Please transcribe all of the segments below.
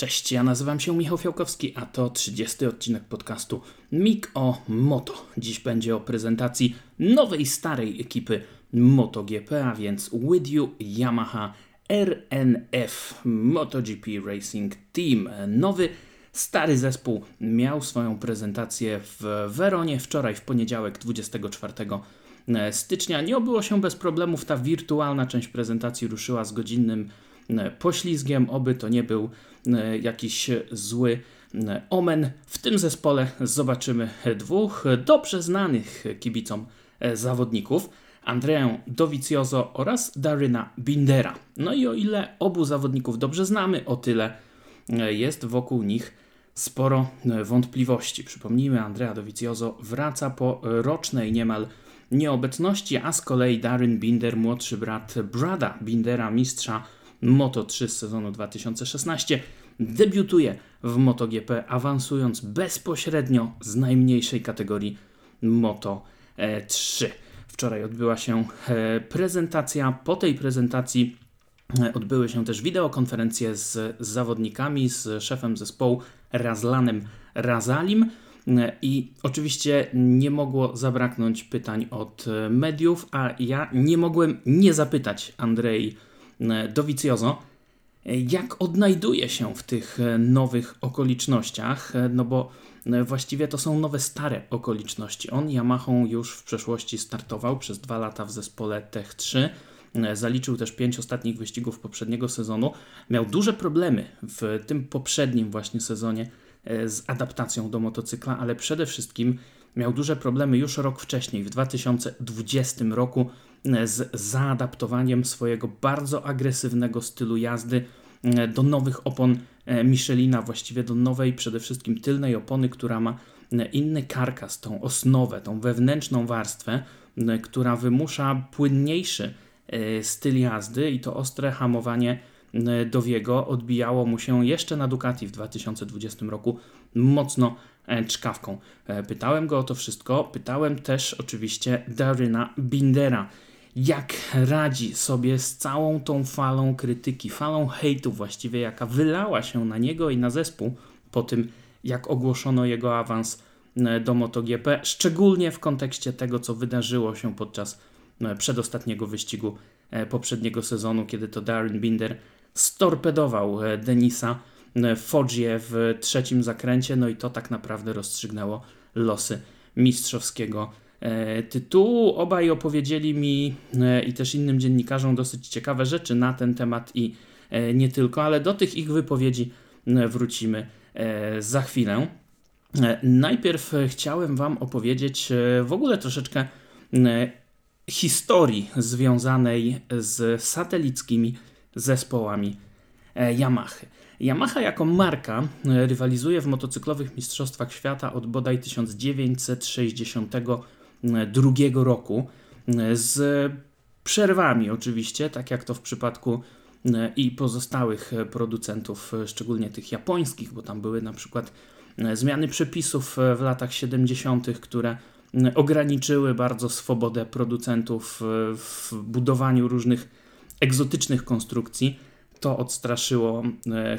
Cześć, ja nazywam się Michał Fiałkowski, a to 30 odcinek podcastu MIG o Moto. Dziś będzie o prezentacji nowej, starej ekipy MotoGP, a więc with you Yamaha RNF MotoGP Racing Team. Nowy, stary zespół miał swoją prezentację w Weronie wczoraj, w poniedziałek 24 stycznia. Nie obyło się bez problemów. Ta wirtualna część prezentacji ruszyła z godzinnym poślizgiem, oby to nie był e, jakiś zły e, omen. W tym zespole zobaczymy dwóch dobrze znanych kibicom zawodników. Andreę Dovizioso oraz Daryna Bindera. No i o ile obu zawodników dobrze znamy, o tyle jest wokół nich sporo wątpliwości. Przypomnijmy, Andrea Dovizioso wraca po rocznej niemal nieobecności, a z kolei Daryn Binder, młodszy brat Brada Bindera, mistrza Moto 3 z sezonu 2016 debiutuje w MotoGP, awansując bezpośrednio z najmniejszej kategorii Moto 3. Wczoraj odbyła się e, prezentacja. Po tej prezentacji e, odbyły się też wideokonferencje z, zawodnikami, z szefem zespołu Razlanem Razalim. E, I oczywiście nie mogło zabraknąć pytań od mediów, a ja nie mogłem nie zapytać Andrei E, Dovizioso, e, jak odnajduje się w tych e, nowych okolicznościach, no bo właściwie to są nowe, stare okoliczności. On Yamahą już w przeszłości startował przez dwa lata w zespole Tech 3, zaliczył też pięć ostatnich wyścigów poprzedniego sezonu. Miał duże problemy w tym poprzednim właśnie sezonie z adaptacją do motocykla, ale przede wszystkim miał duże problemy już rok wcześniej, w 2020 roku z zaadaptowaniem swojego bardzo agresywnego stylu jazdy e, do nowych opon e, Michelina, właściwie do nowej przede wszystkim tylnej opony, która ma e, inny karkas, tą osnowę, tą wewnętrzną warstwę, która wymusza płynniejszy styl jazdy i to ostre hamowanie Dowiego. Odbijało mu się jeszcze na Ducati w 2020 roku mocno czkawką. Pytałem go o to wszystko, pytałem też oczywiście Daryna Bindera jak radzi sobie z całą tą falą krytyki, falą hejtu właściwie, jaka wylała się na niego i na zespół po tym, jak ogłoszono jego awans e, do MotoGP, szczególnie w kontekście tego, co wydarzyło się podczas e, przedostatniego wyścigu e, poprzedniego sezonu, kiedy to Darren Binder storpedował Denisa Foggie w trzecim zakręcie, no i to tak naprawdę rozstrzygnęło losy mistrzowskiego tytułu. Obaj opowiedzieli mi e, i też innym dziennikarzom dosyć ciekawe rzeczy na ten temat i e, nie tylko, ale do tych ich wypowiedzi wrócimy za chwilę. Najpierw chciałem Wam opowiedzieć w ogóle troszeczkę historii związanej z satelickimi zespołami Yamaha. Yamaha jako marka rywalizuje w motocyklowych mistrzostwach świata od bodaj 1960 drugiego roku z przerwami oczywiście, tak jak to w przypadku e, i pozostałych producentów, e, szczególnie tych japońskich, bo tam były na przykład e, zmiany przepisów w latach 70., które ograniczyły bardzo swobodę producentów w budowaniu różnych egzotycznych konstrukcji. To odstraszyło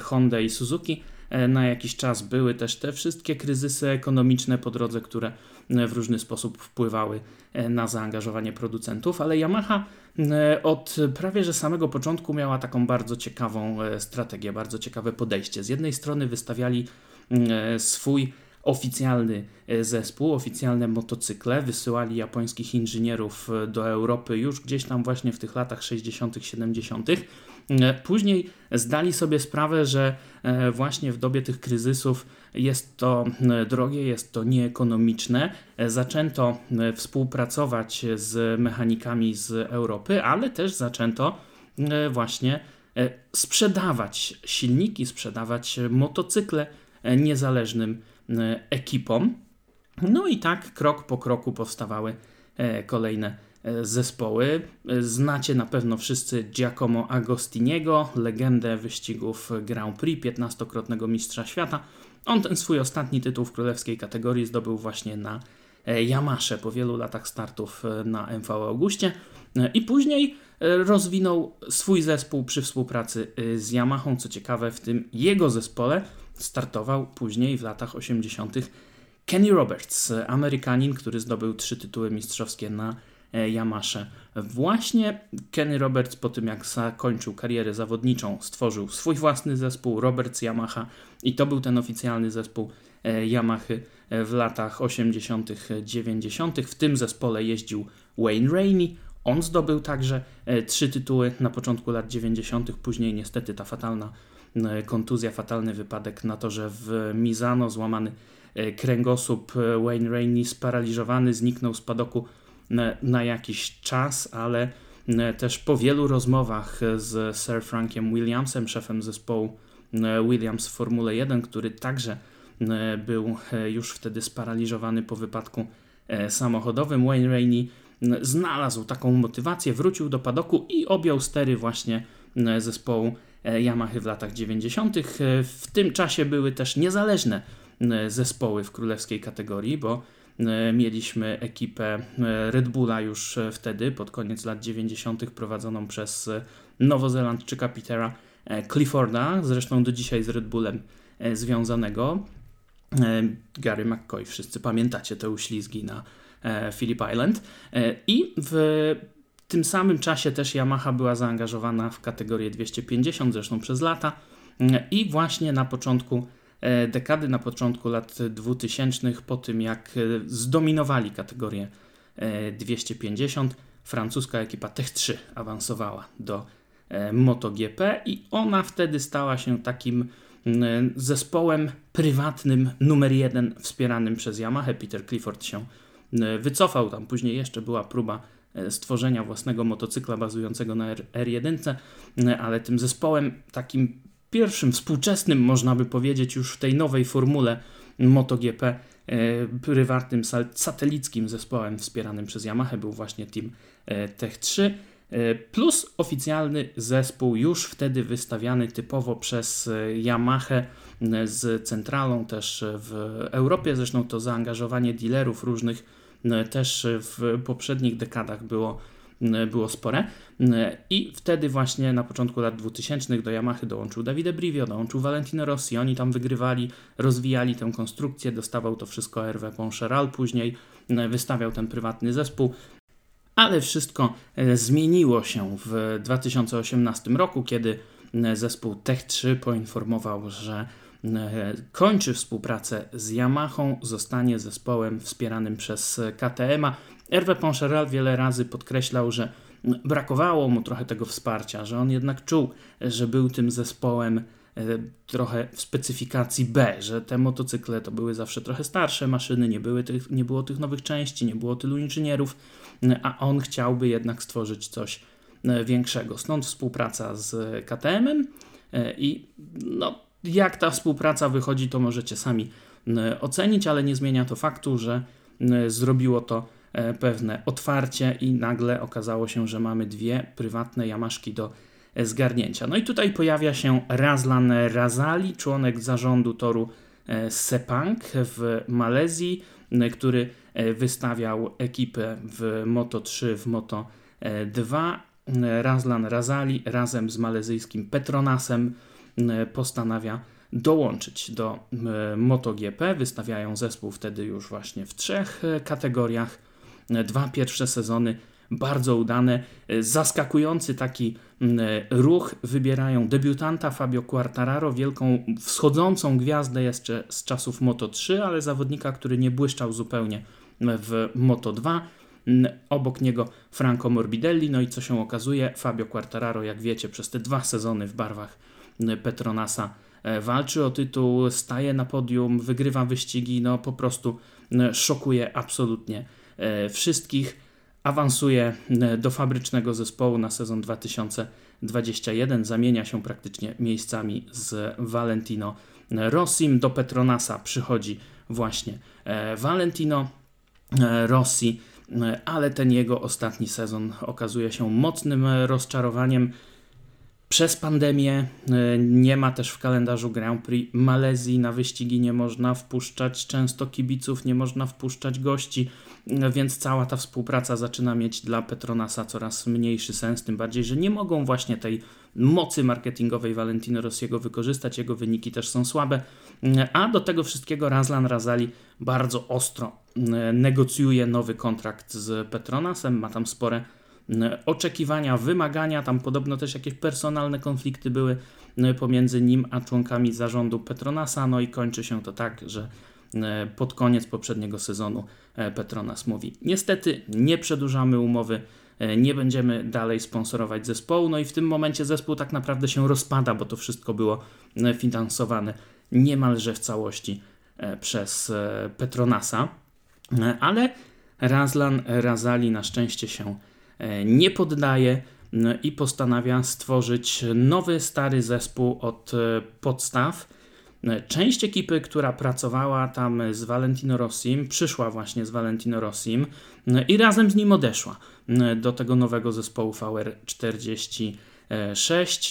Honda i Suzuki. Na jakiś czas były też te wszystkie kryzysy ekonomiczne po drodze, które E, w różny sposób wpływały e, na zaangażowanie producentów, ale Yamaha e, od prawie że samego początku miała taką bardzo ciekawą strategię, bardzo ciekawe podejście. Z jednej strony wystawiali swój oficjalny zespół, oficjalne motocykle, wysyłali japońskich inżynierów do Europy już gdzieś tam właśnie w tych latach 60., 70. Później zdali sobie sprawę, że właśnie w dobie tych kryzysów jest to e, drogie, jest to nieekonomiczne. E, zaczęto e, współpracować z mechanikami z Europy, ale też zaczęto właśnie sprzedawać silniki, sprzedawać motocykle niezależnym ekipom. No i tak krok po kroku powstawały kolejne zespoły. Znacie na pewno wszyscy Giacomo Agostiniego, legendę wyścigów Grand Prix, 15-krotnego mistrza świata. On ten swój ostatni tytuł w królewskiej kategorii zdobył właśnie na Yamasze po wielu latach startów na MV Augustie i później rozwinął swój zespół przy współpracy z Yamahą. Co ciekawe, w tym jego zespole startował później w latach 80. Kenny Roberts, Amerykanin, który zdobył trzy tytuły mistrzowskie na e, Yamasze. Właśnie Kenny Roberts po tym jak zakończył karierę zawodniczą stworzył swój własny zespół Roberts Yamaha i to był ten oficjalny zespół e, Yamahy e, w latach 80., 90. W tym zespole jeździł Wayne Rainey. On zdobył także trzy tytuły na początku lat 90., później niestety ta fatalna kontuzja, fatalny wypadek na torze w Mizano, złamany E, kręgosłup e, Wayne Rainey sparaliżowany, zniknął z padoku na, jakiś czas, ale e, też po wielu rozmowach z Sir Frankiem Williamsem, szefem zespołu Williams w Formule 1, który także był już wtedy sparaliżowany po wypadku samochodowym, Wayne Rainey znalazł taką motywację, wrócił do padoku i objął stery właśnie zespołu Yamaha w latach 90. W tym czasie były też niezależne E, zespoły w królewskiej kategorii, bo e, mieliśmy ekipę e, Red Bulla już wtedy, pod koniec lat 90., prowadzoną przez Nowozelandczyka Petera Clifforda, zresztą do dzisiaj z Red Bullem związanego. Gary McCoy, wszyscy pamiętacie te uślizgi na Phillip Island. I w tym samym czasie też Yamaha była zaangażowana w kategorię 250, zresztą przez lata. I właśnie na początku E, dekady na początku lat 2000, po tym jak e, zdominowali kategorię 250, e, francuska ekipa Tech 3 awansowała do MotoGP i ona wtedy stała się takim zespołem prywatnym numer jeden wspieranym przez Yamaha. Peter Clifford się wycofał, tam później jeszcze była próba stworzenia własnego motocykla bazującego na R1, ale tym zespołem takim pierwszym współczesnym, można by powiedzieć, już w tej nowej formule MotoGP e, prywatnym, satelickim zespołem wspieranym przez Yamaha był właśnie Team e, Tech 3 e, plus oficjalny zespół już wtedy wystawiany typowo przez Yamaha z centralą też w Europie. Zresztą to zaangażowanie dealerów różnych też w poprzednich dekadach było było spore. E, I wtedy właśnie na początku lat 2000 do Yamaha dołączył Davide Brivio, dołączył Valentino Rossi. Oni tam wygrywali, rozwijali tę konstrukcję, dostawał to wszystko Hervé Poncheral później, e, wystawiał ten prywatny zespół. Ale wszystko zmieniło się w 2018 roku, kiedy zespół Tech 3 poinformował, że kończy współpracę z Yamahą, zostanie zespołem wspieranym przez KTM-a. Hervé Poncheral wiele razy podkreślał, że brakowało mu trochę tego wsparcia, że on jednak czuł, że był tym zespołem e, trochę w specyfikacji B, że te motocykle to były zawsze trochę starsze maszyny, nie, były tych, nie było tych nowych części, nie było tylu inżynierów, a on chciałby jednak stworzyć coś e, większego. Stąd współpraca z KTM-em e, i no, jak ta współpraca wychodzi, to możecie sami ocenić, ale nie zmienia to faktu, że zrobiło to pewne otwarcie i nagle okazało się, że mamy dwie prywatne jamaszki do e, zgarnięcia. No i tutaj pojawia się Razlan Razali, członek zarządu toru e, Sepang w Malezji, który wystawiał ekipę w Moto 3, w Moto 2. Razlan Razali razem z malezyjskim Petronasem postanawia dołączyć do MotoGP. Wystawiają zespół wtedy już właśnie w trzech kategoriach Dwa pierwsze sezony bardzo udane, zaskakujący taki ruch. Wybierają debiutanta Fabio Quartararo, wielką wschodzącą gwiazdę jeszcze z czasów Moto 3, ale zawodnika, który nie błyszczał zupełnie w Moto 2. Obok niego Franco Morbidelli, no i co się okazuje, Fabio Quartararo, jak wiecie, przez te dwa sezony w barwach Petronasa e, walczy o tytuł, staje na podium, wygrywa wyścigi, no po prostu szokuje absolutnie E, wszystkich. Awansuje e, do fabrycznego zespołu na sezon 2021. Zamienia się praktycznie miejscami z Valentino Rossim. Do Petronasa przychodzi właśnie e, Valentino Rossi, ale ten jego ostatni sezon okazuje się mocnym rozczarowaniem. Przez pandemię nie ma też w kalendarzu Grand Prix Malezji. Na wyścigi nie można wpuszczać często kibiców, nie można wpuszczać gości, więc cała ta współpraca zaczyna mieć dla Petronasa coraz mniejszy sens. Tym bardziej, że nie mogą właśnie tej mocy marketingowej Valentino Rossiego wykorzystać. Jego wyniki też są słabe. A do tego wszystkiego Razlan Razali bardzo ostro negocjuje nowy kontrakt z Petronasem. Ma tam spore oczekiwania, wymagania. Tam podobno też jakieś personalne konflikty były pomiędzy nim a członkami zarządu Petronasa. No i kończy się to tak, że pod koniec poprzedniego sezonu Petronas mówi: Niestety nie przedłużamy umowy, nie będziemy dalej sponsorować zespołu. No i w tym momencie zespół tak naprawdę się rozpada, bo to wszystko było finansowane niemalże w całości przez Petronasa. Ale Razlan Razali na szczęście się E, nie poddaje i postanawia stworzyć nowy, stary zespół od e, podstaw. E, część ekipy, która pracowała tam z Valentino Rossim, przyszła właśnie z Valentino Rossim i razem z nim odeszła do tego nowego zespołu VR46.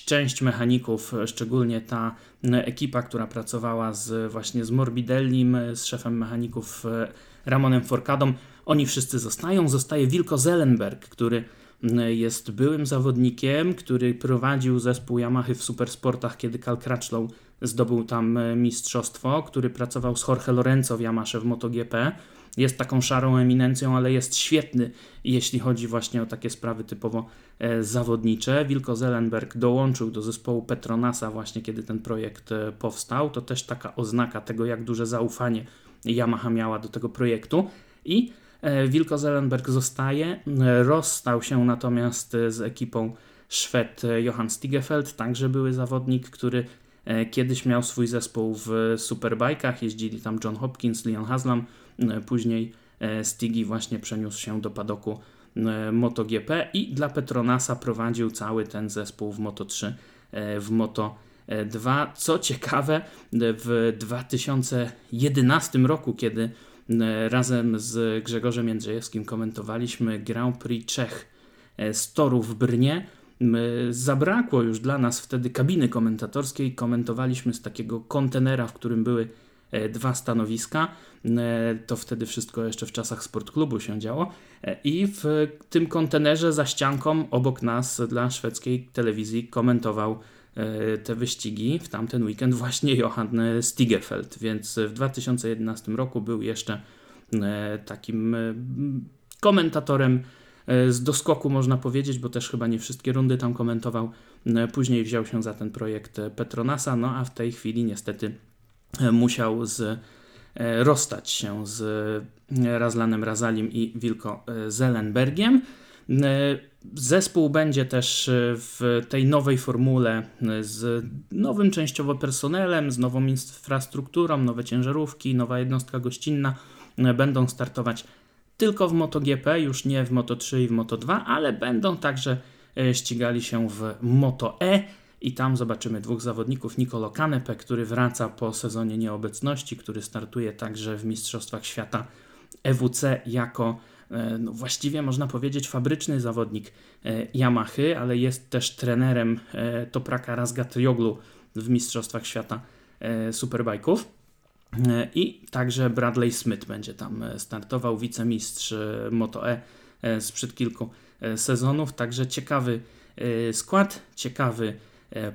Część mechaników, szczególnie ta ekipa, która pracowała z, właśnie z Morbidellim, z szefem mechaników Ramonem Forcadą, oni wszyscy zostają. Zostaje Wilko Zellenberg, który jest byłym zawodnikiem, który prowadził zespół Yamaha w supersportach, kiedy Cal Crutchlow zdobył tam e, mistrzostwo, który pracował z Jorge Lorenzo w Yamasze w MotoGP. Jest taką szarą eminencją, ale jest świetny, jeśli chodzi właśnie o takie sprawy typowo e, zawodnicze. Wilko Zellenberg dołączył do zespołu Petronasa właśnie kiedy ten projekt e, powstał. To też taka oznaka tego, jak duże zaufanie Yamaha miała do tego projektu. I Wilko Zelenberg zostaje, e, rozstał się natomiast z ekipą Szwed Johan Stigefeld, także były zawodnik, który e, kiedyś miał swój zespół w Superbajkach, jeździli tam John Hopkins, Leon Haslam, później Stigi właśnie przeniósł się do padoku MotoGP. I dla Petronasa prowadził cały ten zespół w Moto3, w Moto2. Co ciekawe, w 2011 roku, kiedy E, razem z Grzegorzem Jędrzejewskim komentowaliśmy Grand Prix Czech e, z toru w Brnie. Zabrakło już dla nas wtedy kabiny komentatorskiej. Komentowaliśmy z takiego kontenera, w którym były e, dwa stanowiska. To wtedy wszystko jeszcze w czasach sportklubu się działo. I w tym kontenerze za ścianką obok nas dla szwedzkiej telewizji komentował E, te wyścigi w tamten weekend właśnie Johann Stigefeld, więc w 2011 roku był jeszcze e, takim e, komentatorem z doskoku można powiedzieć, bo też chyba nie wszystkie rundy tam komentował. Później wziął się za ten projekt Petronasa, no a w tej chwili niestety musiał z, rozstać się z Razlanem Razalim i Wilko Zelenbergiem. E, zespół będzie też e, w tej nowej formule e, z nowym częściowo personelem, z nową infrastrukturą, nowe ciężarówki, nowa jednostka gościnna będą startować tylko w MotoGP, już nie w Moto3 i w Moto2, ale będą także ścigali się w Moto-E i tam zobaczymy dwóch zawodników, Nicolo Canepe, który wraca po sezonie nieobecności, który startuje także w Mistrzostwach Świata EWC jako no właściwie można powiedzieć fabryczny zawodnik e, Yamahy, ale jest też trenerem e, Topraka Razgatjoglu w Mistrzostwach Świata Superbajków. I także Bradley Smith będzie tam startował, wicemistrz Moto-E sprzed kilku sezonów. Także ciekawy skład, ciekawy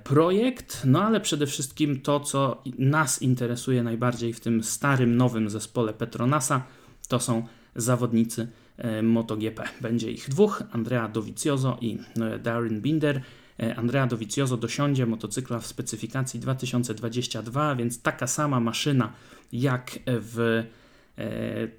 projekt, no ale przede wszystkim to, co nas interesuje najbardziej w tym starym, nowym zespole Petronasa, to są zawodnicy E, MotoGP. Będzie ich dwóch, Andrea Dovizioso i e, Darren Binder. E, Andrea Dovizioso dosiądzie motocykla w specyfikacji 2022, więc taka sama maszyna jak w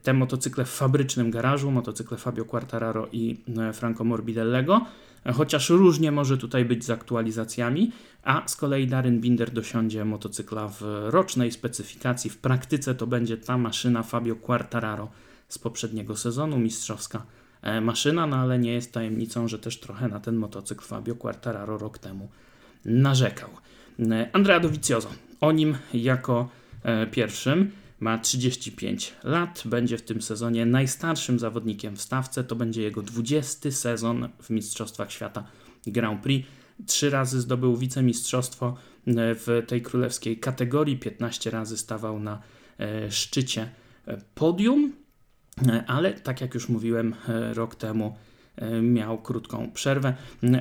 te motocykle w fabrycznym garażu, motocykle Fabio Quartararo i Franco Morbidellego, chociaż różnie może tutaj być z aktualizacjami, a z kolei Darren Binder dosiądzie motocykla w rocznej specyfikacji. W praktyce to będzie ta maszyna Fabio Quartararo z poprzedniego sezonu, mistrzowska. E, maszyna, no ale nie jest tajemnicą, że też trochę na ten motocykl Fabio Quartararo rok temu narzekał. E, Andrea Dovizioso, o nim jako e, pierwszym ma 35 lat, będzie w tym sezonie najstarszym zawodnikiem w stawce, to będzie jego 20 sezon w Mistrzostwach Świata Grand Prix. trzy razy zdobył wicemistrzostwo w tej królewskiej kategorii, 15 razy stawał na szczycie podium, ale tak jak już mówiłem rok temu, miał krótką przerwę.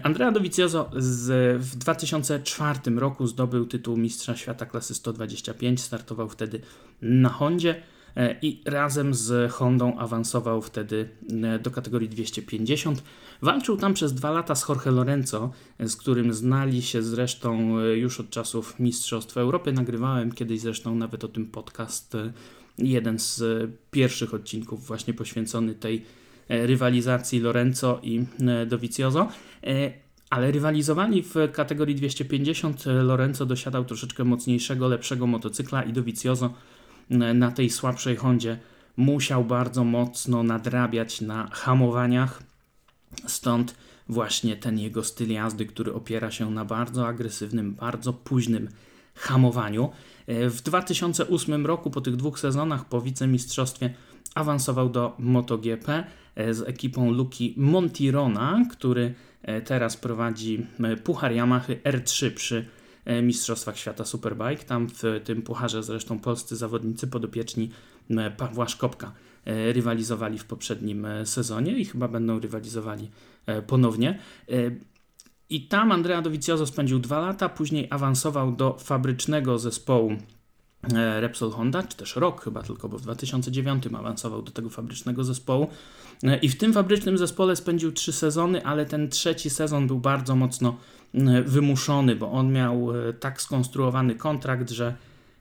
Andrea Dovizioso z, w 2004 roku zdobył tytuł Mistrza Świata klasy 125, startował wtedy na Hondzie e, i razem z Hondą awansował wtedy e, do kategorii 250. Walczył tam przez dwa lata z Jorge Lorenzo, e, z którym znali się zresztą już od czasów Mistrzostw Europy. Nagrywałem kiedyś zresztą nawet o tym podcast, jeden z pierwszych odcinków właśnie poświęcony tej E, rywalizacji Lorenzo i e, Dovizioso, e, ale rywalizowali w kategorii 250. Lorenzo dosiadał troszeczkę mocniejszego, lepszego motocykla i Dovizioso na tej słabszej Hondzie musiał bardzo mocno nadrabiać na hamowaniach. Stąd właśnie ten jego styl jazdy, który opiera się na bardzo agresywnym, bardzo późnym hamowaniu. W 2008 roku, po tych dwóch sezonach, po wicemistrzostwie, awansował do MotoGP e, z ekipą Luki Montirona, który e, teraz prowadzi e, Puchar Yamaha R3 przy Mistrzostwach Świata Superbike. Tam w tym pucharze zresztą polscy zawodnicy podopieczni Pawła Szkopka rywalizowali w poprzednim sezonie i chyba będą rywalizowali ponownie. I tam Andrea Dovizioso spędził dwa lata, później awansował do fabrycznego zespołu E, Repsol Honda, czy też rok chyba tylko, bo w 2009 awansował do tego fabrycznego zespołu. E, I w tym fabrycznym zespole spędził trzy sezony, ale ten trzeci sezon był bardzo mocno wymuszony, bo on miał e, tak skonstruowany kontrakt, że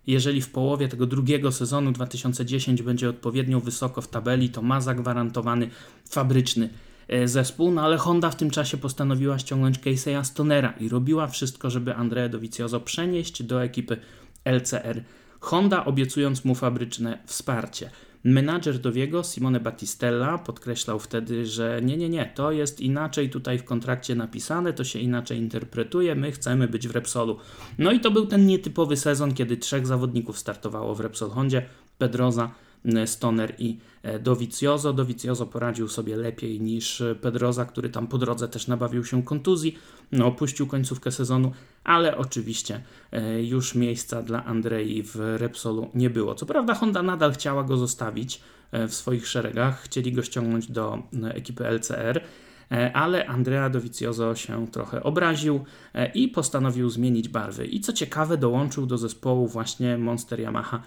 jeżeli w połowie tego drugiego sezonu 2010 będzie odpowiednio wysoko w tabeli, to ma zagwarantowany fabryczny zespół, no ale Honda w tym czasie postanowiła ściągnąć Casey'a Stonera i robiła wszystko, żeby Andrea Dovizioso przenieść do ekipy LCR Honda obiecując mu fabryczne wsparcie. Menadżer Dowiego, Simone Battistella, podkreślał wtedy, że nie, nie, nie, to jest inaczej tutaj w kontrakcie napisane, to się inaczej interpretuje, my chcemy być w Repsolu. No i to był ten nietypowy sezon, kiedy trzech zawodników startowało w Repsol Hondzie, Pedroza, Stoner i e, Dovizioso. Dovizioso poradził sobie lepiej niż Pedroza, który tam po drodze też nabawił się kontuzji, no, opuścił końcówkę sezonu, ale oczywiście e, już miejsca dla Andrei w Repsolu nie było. Co prawda Honda nadal chciała go zostawić e, w swoich szeregach, chcieli go ściągnąć do ekipy LCR, ale Andrea Dovizioso się trochę obraził i postanowił zmienić barwy. I co ciekawe, dołączył do zespołu właśnie Monster Yamaha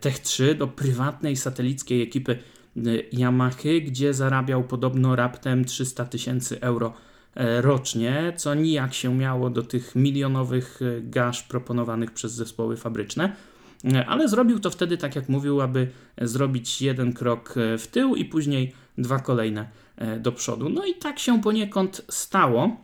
Tech 3 do prywatnej satelickiej ekipy e, Yamaha, gdzie zarabiał podobno raptem 300 tysięcy euro e, rocznie, co nijak się miało do tych milionowych gaż proponowanych przez zespoły fabryczne. Ale zrobił to wtedy, tak jak mówił, aby zrobić jeden krok w tył i później dwa kolejne do przodu. No i tak się poniekąd stało,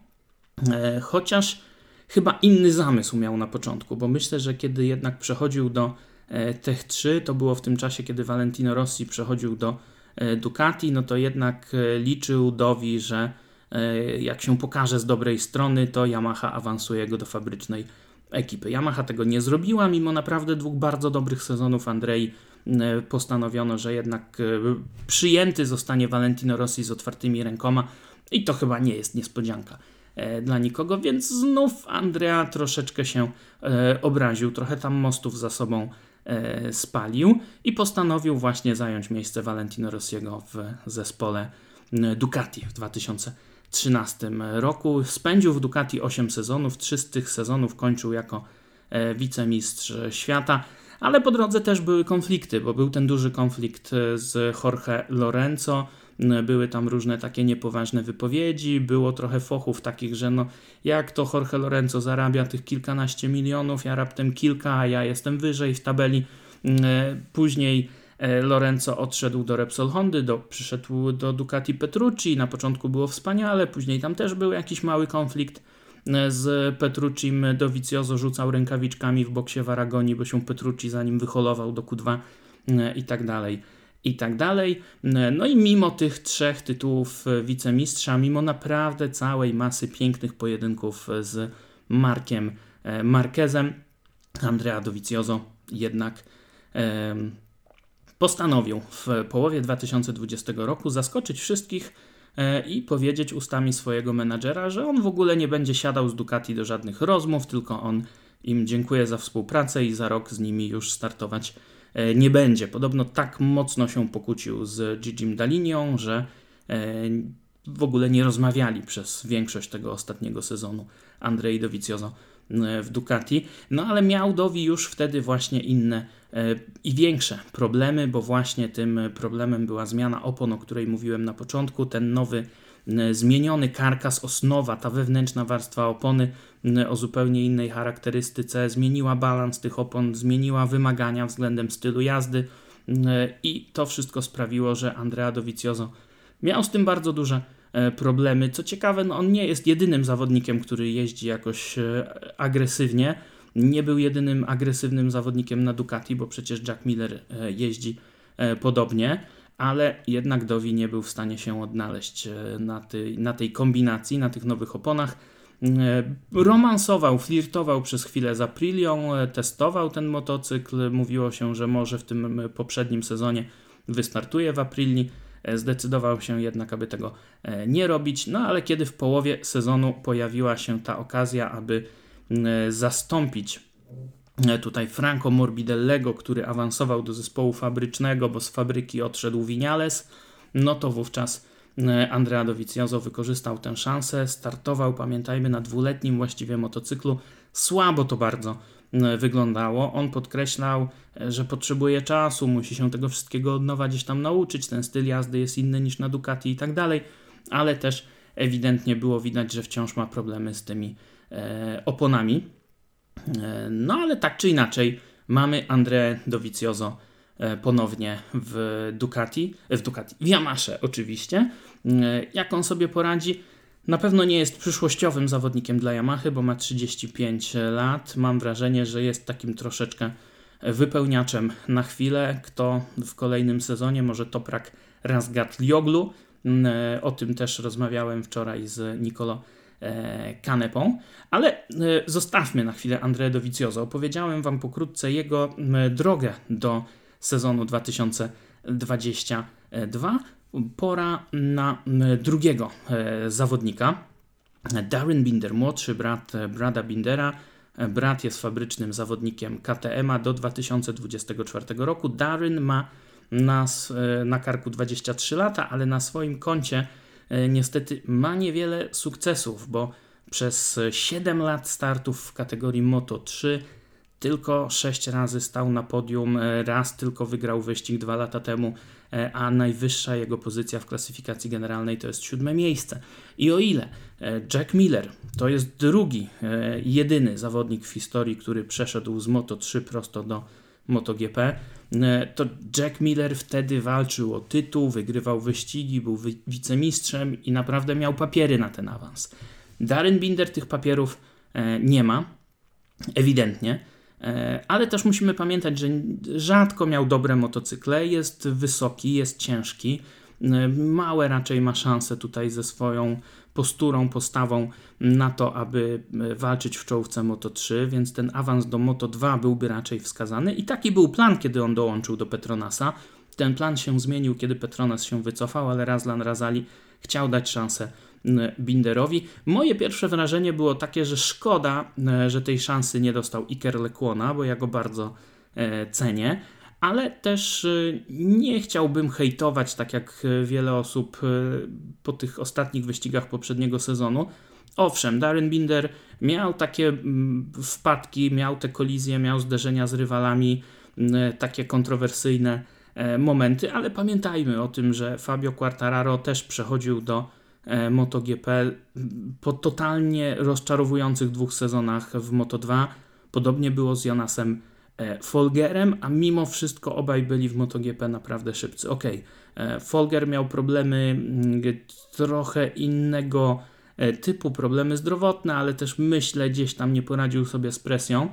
chociaż chyba inny zamysł miał na początku, bo myślę, że kiedy jednak przechodził do E, Tech 3 to było w tym czasie, kiedy Valentino Rossi przechodził do e, Ducati, no to jednak e, liczył Dowi, że jak się pokaże z dobrej strony, to Yamaha awansuje go do fabrycznej ekipy. Yamaha tego nie zrobiła, mimo naprawdę dwóch bardzo dobrych sezonów Andrei postanowiono, że jednak przyjęty zostanie Valentino Rossi z otwartymi rękoma i to chyba nie jest niespodzianka dla nikogo, więc znów Andrea troszeczkę się obraził, trochę tam mostów za sobą spalił i postanowił właśnie zająć miejsce Valentino Rossiego w zespole Ducati w 2013 roku. Spędził w Ducati 8 sezonów, 3 z tych sezonów kończył jako e, wicemistrz świata. Ale po drodze też były konflikty, bo był ten duży konflikt z Jorge Lorenzo, były tam różne takie niepoważne wypowiedzi, było trochę fochów takich, że no jak to Jorge Lorenzo zarabia tych kilkanaście milionów, ja raptem kilka, a ja jestem wyżej w tabeli. Później e, Lorenzo odszedł do Repsol Hondy, do, przyszedł do Ducati Petrucci, na początku było wspaniale, później tam też był jakiś mały konflikt e, z Petruccim, Dovizioso rzucał rękawiczkami w boksie w Aragonii, bo się Petrucci zanim wyholował do Q2 e, i tak dalej i tak dalej. No i mimo tych trzech tytułów wicemistrza, mimo naprawdę całej masy pięknych pojedynków z Markiem e, Marquezem, Andrea Dovizioso jednak postanowił w połowie 2020 roku zaskoczyć wszystkich i powiedzieć ustami swojego menadżera, że on w ogóle nie będzie siadał z Ducati do żadnych rozmów, tylko on im dziękuję za współpracę i za rok z nimi już startować e, nie będzie. Podobno tak mocno się pokłócił z Gigim Dalinią, że e, w ogóle nie rozmawiali przez większość tego ostatniego sezonu Andrzej Dovizioso e, w Ducati. No ale miał Dowi już wtedy właśnie inne i większe problemy, bo właśnie tym problemem była zmiana opon, o której mówiłem na początku, ten nowy zmieniony karkas, osnowa, ta wewnętrzna warstwa opony o zupełnie innej charakterystyce, zmieniła balans tych opon, zmieniła wymagania względem stylu jazdy i to wszystko sprawiło, że Andrea Dovizioso miał z tym bardzo duże e, problemy. Co ciekawe, no on nie jest jedynym zawodnikiem, który jeździ jakoś e, agresywnie. Nie był jedynym agresywnym zawodnikiem na Ducati, bo przecież Jack Miller e, jeździ podobnie ale jednak Dowi nie był w stanie się odnaleźć e, na tej, na tej kombinacji, na tych nowych oponach. E, romansował, flirtował przez chwilę z Aprilią, e, testował ten motocykl. Mówiło się, że może w tym poprzednim sezonie wystartuje w Aprilii. Zdecydował się jednak, aby tego nie robić. No ale kiedy w połowie sezonu pojawiła się ta okazja, aby zastąpić tutaj Franco Morbidellego, który awansował do zespołu fabrycznego, bo z fabryki odszedł Vinales, no to wówczas e, Andrea Dovizioso wykorzystał tę szansę, startował, pamiętajmy, na dwuletnim właściwie motocyklu. Słabo to bardzo e, wyglądało. On podkreślał, że potrzebuje czasu, musi się tego wszystkiego od nowa gdzieś tam nauczyć, ten styl jazdy jest inny niż na Ducati i tak dalej, ale też ewidentnie było widać, że wciąż ma problemy z tymi e, oponami. E, no ale tak czy inaczej, mamy André Dovizioso e, ponownie w Ducati, e, w Ducati, w Yamasze oczywiście. Jak on sobie poradzi? Na pewno nie jest przyszłościowym zawodnikiem dla Yamahy, bo ma 35 lat. Mam wrażenie, że jest takim troszeczkę wypełniaczem na chwilę. Kto w kolejnym sezonie może Toprak Razgatlioglu. O tym też rozmawiałem wczoraj z Nicolo E, kanepą. Ale e, zostawmy na chwilę Andrea Dovizioso. Opowiedziałem Wam pokrótce jego drogę do sezonu 2022. Pora na drugiego e, zawodnika. Darren Binder, młodszy brat Brada Bindera. Brat jest fabrycznym zawodnikiem KTM do 2024 roku. Darren ma na, na karku 23 lata, ale na swoim koncie E, niestety ma niewiele sukcesów, bo przez 7 lat startów w kategorii Moto 3 tylko 6 razy stał na podium, e, raz tylko wygrał wyścig 2 lata temu, e, a najwyższa jego pozycja w klasyfikacji generalnej to jest siódme miejsce. I o ile Jack Miller to jest drugi, jedyny zawodnik w historii, który przeszedł z Moto 3 prosto do MotoGP, E, to Jack Miller wtedy walczył o tytuł, wygrywał wyścigi, był wy wicemistrzem i naprawdę miał papiery na ten awans. Darren Binder tych papierów e, nie ma, ewidentnie, e, ale też musimy pamiętać, że rzadko miał dobre motocykle, jest wysoki, jest ciężki, e, małe raczej ma szanse tutaj ze swoją posturą, postawą na to, aby e, walczyć w czołówce Moto 3, więc ten awans do Moto 2 byłby raczej wskazany. I taki był plan, kiedy on dołączył do Petronasa. Ten plan się zmienił, kiedy Petronas się wycofał, ale Razlan Razali chciał dać szansę Binderowi. Moje pierwsze wrażenie było takie, że szkoda, e, że tej szansy nie dostał Iker Lekłona, bo ja go bardzo e, cenię ale też y, nie chciałbym hejtować, tak jak y, wiele osób y, po tych ostatnich wyścigach poprzedniego sezonu. Owszem, Darren Binder miał takie mm, wpadki, miał te kolizje, miał zderzenia z rywalami, takie kontrowersyjne e, momenty, ale pamiętajmy o tym, że Fabio Quartararo też przechodził do e, MotoGP po totalnie rozczarowujących dwóch sezonach w Moto2. Podobnie było z Jonasem E, Folgerem, a mimo wszystko obaj byli w MotoGP naprawdę szybcy. Ok, e, Folger miał problemy mm, trochę innego e, typu, problemy zdrowotne, ale też myślę gdzieś tam nie poradził sobie z presją.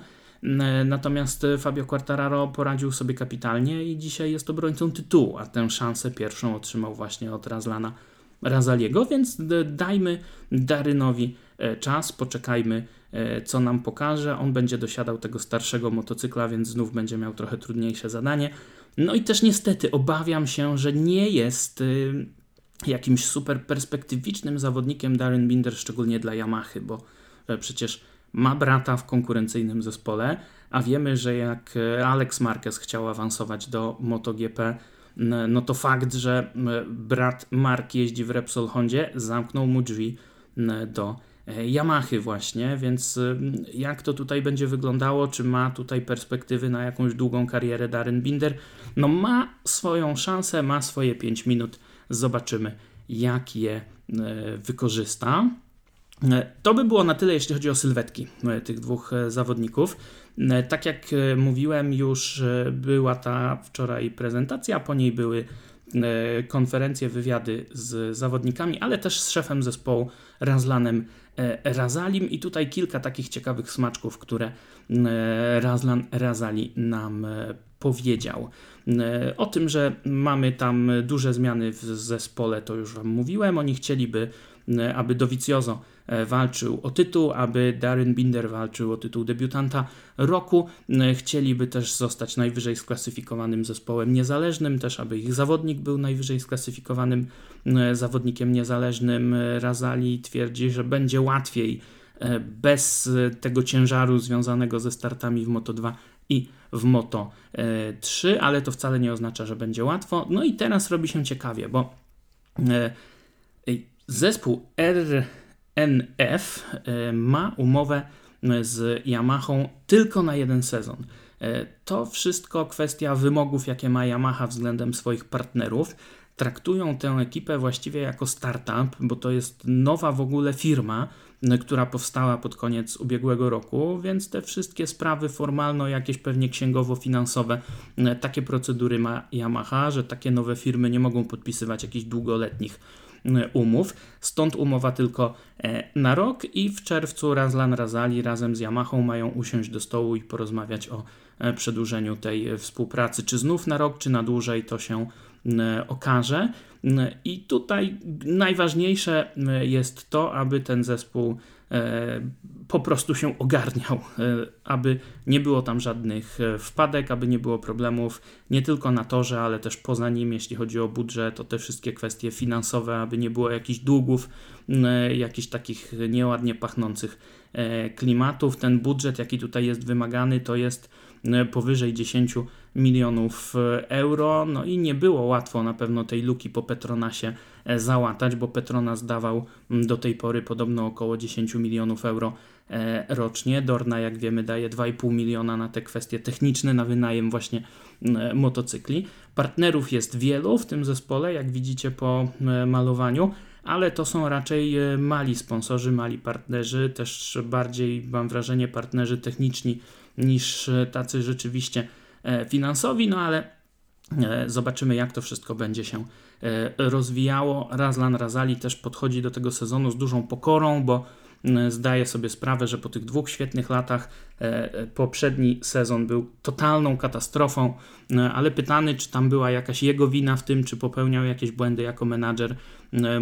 Natomiast Fabio Quartararo poradził sobie kapitalnie i dzisiaj jest obrońcą tytułu, a tę szansę pierwszą otrzymał właśnie od Razlana Razaliego, więc dajmy Darynowi czas, poczekajmy E, co nam pokaże. On będzie dosiadał tego starszego motocykla, więc znów będzie miał trochę trudniejsze zadanie. No i też niestety obawiam się, że nie jest y, jakimś super perspektywicznym zawodnikiem Darren Binder, szczególnie dla Yamahy, bo przecież ma brata w konkurencyjnym zespole, a wiemy, że jak Alex Marquez chciał awansować do MotoGP, no to fakt, że brat Mark jeździ w Repsol Hondzie, zamknął mu drzwi do e, Yamahy właśnie, więc jak to tutaj będzie wyglądało, czy ma tutaj perspektywy na jakąś długą karierę Darren Binder? No ma swoją szansę, ma swoje 5 minut, zobaczymy jak je e, wykorzysta. E, to by było na tyle, jeśli chodzi o sylwetki tych dwóch zawodników. Tak jak mówiłem, już była ta wczoraj prezentacja, po niej były E, konferencje, wywiady z zawodnikami, ale też z szefem zespołu Razlanem e, Razalim i tutaj kilka takich ciekawych smaczków, które e, Razlan Razali nam powiedział. O tym, że mamy tam duże zmiany w zespole, to już Wam mówiłem. Oni chcieliby, aby Dovizioso E, walczył o tytuł, aby Darren Binder walczył o tytuł debiutanta roku. E, chcieliby też zostać najwyżej sklasyfikowanym zespołem niezależnym, też aby ich zawodnik był najwyżej sklasyfikowanym e, zawodnikiem niezależnym. Razali twierdzi, że będzie łatwiej bez tego ciężaru związanego ze startami w Moto 2 i w Moto 3, ale to wcale nie oznacza, że będzie łatwo. No i teraz robi się ciekawie, bo zespół R NF e, ma umowę e, z Yamahą tylko na jeden sezon. E, to wszystko kwestia wymogów, jakie ma Yamaha względem swoich partnerów. Traktują tę ekipę właściwie jako startup, bo to jest nowa w ogóle firma, która powstała pod koniec ubiegłego roku, więc te wszystkie sprawy formalno, jakieś pewnie księgowo-finansowe, takie procedury ma Yamaha, że takie nowe firmy nie mogą podpisywać jakichś długoletnich umów. Stąd umowa tylko e, na rok i w czerwcu Razlan Razali razem z Yamahą mają usiąść do stołu i porozmawiać o e, przedłużeniu tej współpracy. Czy znów na rok, czy na dłużej, to się okaże. I tutaj najważniejsze jest to, aby ten zespół E, po prostu się ogarniał, e, aby nie było tam żadnych e, wpadek, aby nie było problemów nie tylko na torze, ale też poza nim, jeśli chodzi o budżet, o te wszystkie kwestie finansowe, aby nie było jakichś długów, jakichś takich nieładnie pachnących klimatów. Ten budżet, jaki tutaj jest wymagany, to jest powyżej 10 milionów euro. No i nie było łatwo na pewno tej luki po Petronasie E, załatać, bo Petronas dawał do tej pory podobno około 10 milionów euro e, rocznie. Dorna, jak wiemy, daje 2,5 miliona na te kwestie techniczne, na wynajem właśnie e, motocykli. Partnerów jest wielu w tym zespole, jak widzicie po malowaniu ale to są raczej mali sponsorzy, mali partnerzy, też bardziej mam wrażenie partnerzy techniczni niż tacy rzeczywiście finansowi, no ale zobaczymy jak to wszystko będzie się E, rozwijało. Razlan Razali też podchodzi do tego sezonu z dużą pokorą, bo zdaje sobie sprawę, że po tych dwóch świetnych latach e, e, poprzedni sezon był totalną katastrofą, ale pytany, czy tam była jakaś jego wina w tym, czy popełniał jakieś błędy jako menadżer,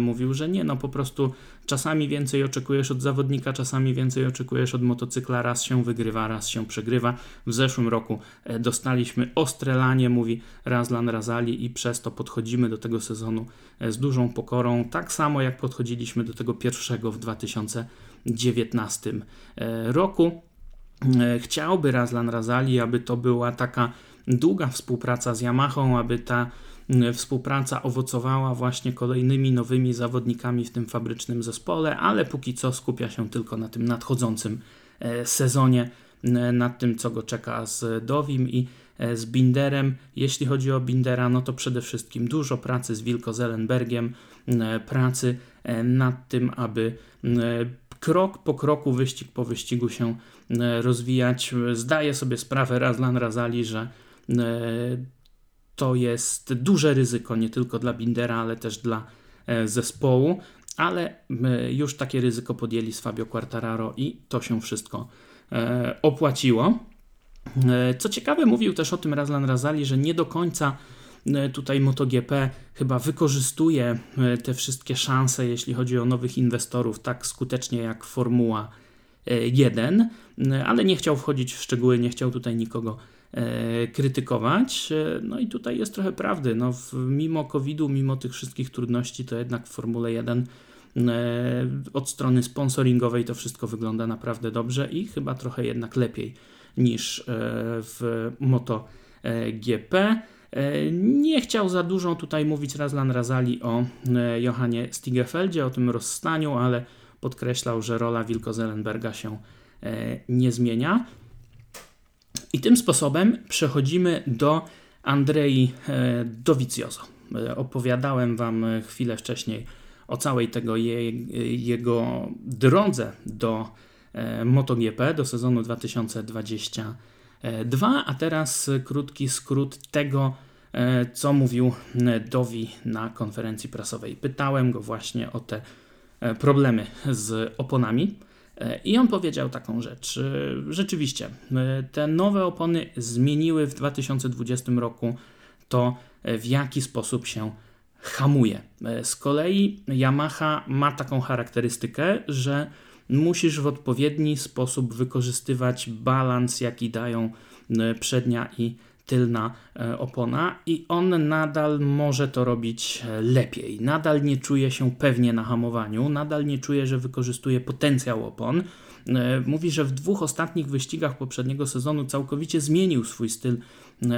mówił, że nie, no po prostu czasami więcej oczekujesz od zawodnika, czasami więcej oczekujesz od motocykla, raz się wygrywa, raz się przegrywa. W zeszłym roku dostaliśmy ostre lanie, mówi Razlan Razali i przez to podchodzimy do tego sezonu z dużą pokorą, tak samo jak podchodziliśmy do tego pierwszego w 2000 2019 e, roku. E, chciałby Razlan Razali, aby to była taka długa współpraca z Yamahą, aby ta współpraca owocowała właśnie kolejnymi nowymi zawodnikami w tym fabrycznym zespole, ale póki co skupia się tylko na tym nadchodzącym e, sezonie, nad tym co go czeka z Dowim i z Binderem. Jeśli chodzi o Bindera, no to przede wszystkim dużo pracy z Wilko Zelenbergiem, pracy nad tym, aby krok po kroku, wyścig po wyścigu się e, rozwijać. Zdaję sobie sprawę Razlan Razali, że e, to jest duże ryzyko nie tylko dla Bindera, ale też dla e, zespołu, ale już takie ryzyko podjęli z Fabio Quartararo i to się wszystko opłaciło. Co ciekawe, mówił też o tym Razlan Razali, że nie do końca E, tutaj MotoGP chyba wykorzystuje e, te wszystkie szanse, jeśli chodzi o nowych inwestorów, tak skutecznie jak Formuła 1, e, ale nie chciał wchodzić w szczegóły, nie chciał tutaj nikogo krytykować. No i tutaj jest trochę prawdy. No, mimo COVID-u, mimo tych wszystkich trudności, to jednak w Formule 1 od strony sponsoringowej to wszystko wygląda naprawdę dobrze i chyba trochę jednak lepiej niż w MotoGP. E, nie chciał za dużo tutaj mówić Razlan Razali o e, Johanie Stigefeldzie, o tym rozstaniu, ale podkreślał, że rola Wilko Zelenberga się e, nie zmienia. I tym sposobem przechodzimy do Andrei Dovizioso. Opowiadałem Wam chwilę wcześniej o całej tego je, jego drodze do MotoGP, do sezonu 2020 2, a teraz krótki skrót tego, e, co mówił e, Dowi na konferencji prasowej. Pytałem go właśnie o te e, problemy z oponami. I on powiedział taką rzecz. Rzeczywiście, te nowe opony zmieniły w 2020 roku to, w jaki sposób się hamuje. Z kolei Yamaha ma taką charakterystykę, że musisz w odpowiedni sposób wykorzystywać balans, jaki dają przednia i tylna e, opona i on nadal może to robić e, lepiej. Nadal nie czuje się pewnie na hamowaniu, nadal nie czuje, że wykorzystuje potencjał opon. Mówi, że w dwóch ostatnich wyścigach poprzedniego sezonu całkowicie zmienił swój styl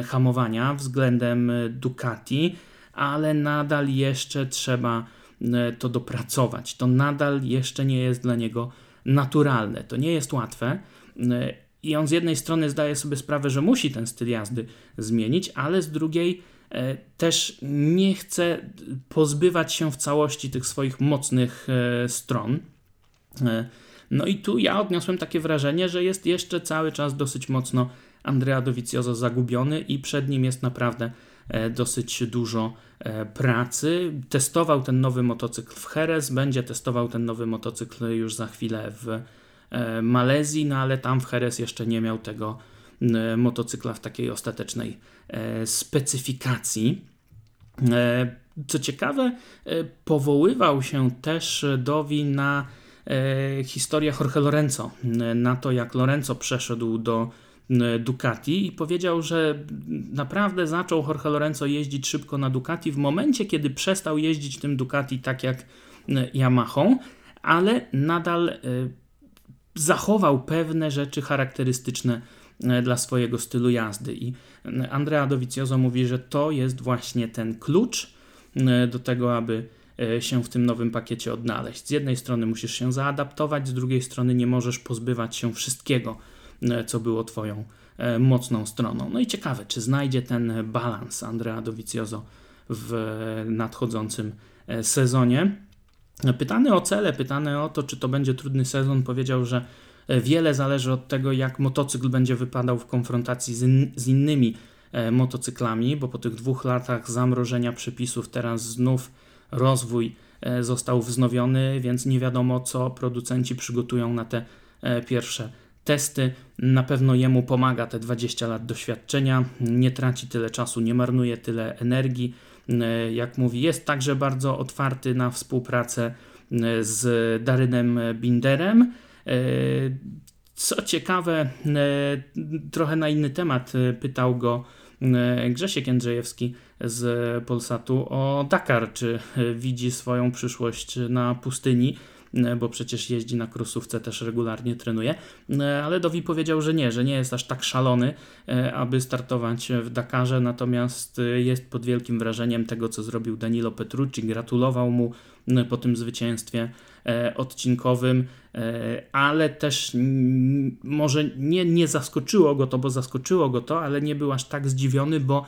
hamowania względem Ducati, ale nadal jeszcze trzeba E, to dopracować. To nadal jeszcze nie jest dla niego naturalne. To nie jest łatwe. E, I on z jednej strony zdaje sobie sprawę, że musi ten styl jazdy zmienić, ale z drugiej e, też nie chce pozbywać się w całości tych swoich mocnych stron. No i tu ja odniosłem takie wrażenie, że jest jeszcze cały czas dosyć mocno Andrea Dovizioso zagubiony i przed nim jest naprawdę E, dosyć dużo e, pracy. Testował ten nowy motocykl w Jerez, będzie testował ten nowy motocykl już za chwilę w e, Malezji, no ale tam w Jerez jeszcze nie miał tego motocykla w takiej ostatecznej specyfikacji. Co ciekawe, powoływał się też Dowi na historię Jorge Lorenzo, na to jak Lorenzo przeszedł do Ducati i powiedział, że naprawdę zaczął Jorge Lorenzo jeździć szybko na Ducati w momencie, kiedy przestał jeździć tym Ducati tak jak Yamaha, ale nadal e, zachował pewne rzeczy charakterystyczne e, dla swojego stylu jazdy. I Andrea Dovizioso mówi, że to jest właśnie ten klucz e, do tego, aby się w tym nowym pakiecie odnaleźć. Z jednej strony musisz się zaadaptować, z drugiej strony nie możesz pozbywać się wszystkiego E, co było Twoją e, mocną stroną. No i ciekawe, czy znajdzie ten balans Andrea Dovizioso w nadchodzącym e, sezonie. Pytany o cele, pytany o to, czy to będzie trudny sezon, powiedział, że wiele zależy od tego, jak motocykl będzie wypadał w konfrontacji z, in, z innymi motocyklami, bo po tych dwóch latach zamrożenia przepisów teraz znów rozwój został wznowiony, więc nie wiadomo, co producenci przygotują na te pierwsze testy. Na pewno jemu pomaga te 20 lat doświadczenia, nie traci tyle czasu, nie marnuje tyle energii. E, jak mówi, jest także bardzo otwarty na współpracę e, z Darynem Binderem. E, co ciekawe, trochę na inny temat pytał go Grzesiek Jędrzejewski z Polsatu o Dakar, czy widzi swoją przyszłość na pustyni. E, bo przecież jeździ na krosówce, też regularnie trenuje, e, ale Dowi powiedział, że nie, że nie jest aż tak szalony, e, aby startować w Dakarze, natomiast jest pod wielkim wrażeniem tego, co zrobił Danilo Petrucci, gratulował mu po tym zwycięstwie odcinkowym, ale też może nie, nie zaskoczyło go to, bo zaskoczyło go to, ale nie był aż tak zdziwiony, bo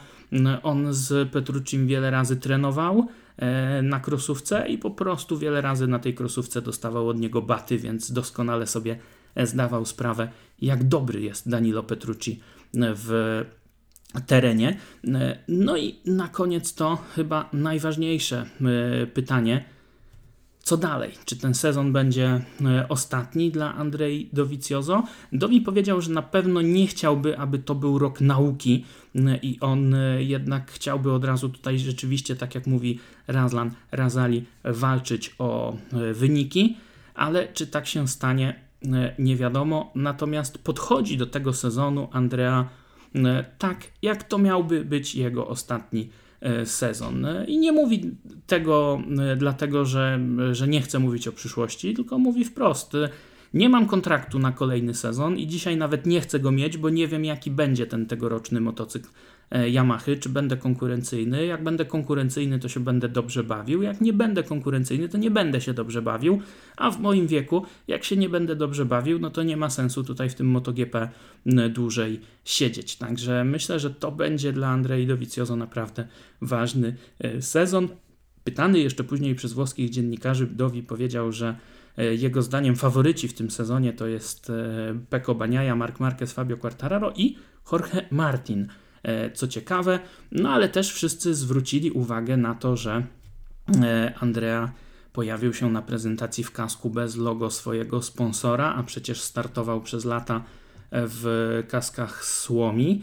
on z Petruccim wiele razy trenował, na krosówce i po prostu wiele razy na tej krosówce dostawał od niego baty, więc doskonale sobie zdawał sprawę, jak dobry jest Danilo Petrucci w terenie. E, no i na koniec to chyba najważniejsze e, pytanie – co dalej? Czy ten sezon będzie e, ostatni dla Andrzej Dovizioso? Dowi powiedział, że na pewno nie chciałby, aby to był rok nauki e, i on e, jednak chciałby od razu tutaj rzeczywiście, tak jak mówi Razlan Razali, walczyć o wyniki, ale czy tak się stanie, nie wiadomo. Natomiast podchodzi do tego sezonu Andrea tak jak to miałby być jego ostatni sezon. I nie mówi tego dlatego, że, że nie chce mówić o przyszłości, tylko mówi wprost. Nie mam kontraktu na kolejny sezon i dzisiaj nawet nie chcę go mieć, bo nie wiem, jaki będzie ten tegoroczny motocykl e, Yamahy, czy będę konkurencyjny. Jak będę konkurencyjny, to się będę dobrze bawił. Jak nie będę konkurencyjny, to nie będę się dobrze bawił. A w moim wieku, jak się nie będę dobrze bawił, no to nie ma sensu tutaj w tym MotoGP dłużej siedzieć. Także myślę, że to będzie dla Andrei Dovizioso naprawdę ważny e, sezon. Pytany jeszcze później przez włoskich dziennikarzy, Dowi powiedział, że jego zdaniem faworyci w tym sezonie to jest e, Peko Baniaja, Mark Marquez, Fabio Quartararo i Jorge Martin. E, co ciekawe, no ale też wszyscy zwrócili uwagę na to, że Andrea pojawił się na prezentacji w kasku bez logo swojego sponsora, a przecież startował przez lata w kaskach Słomi.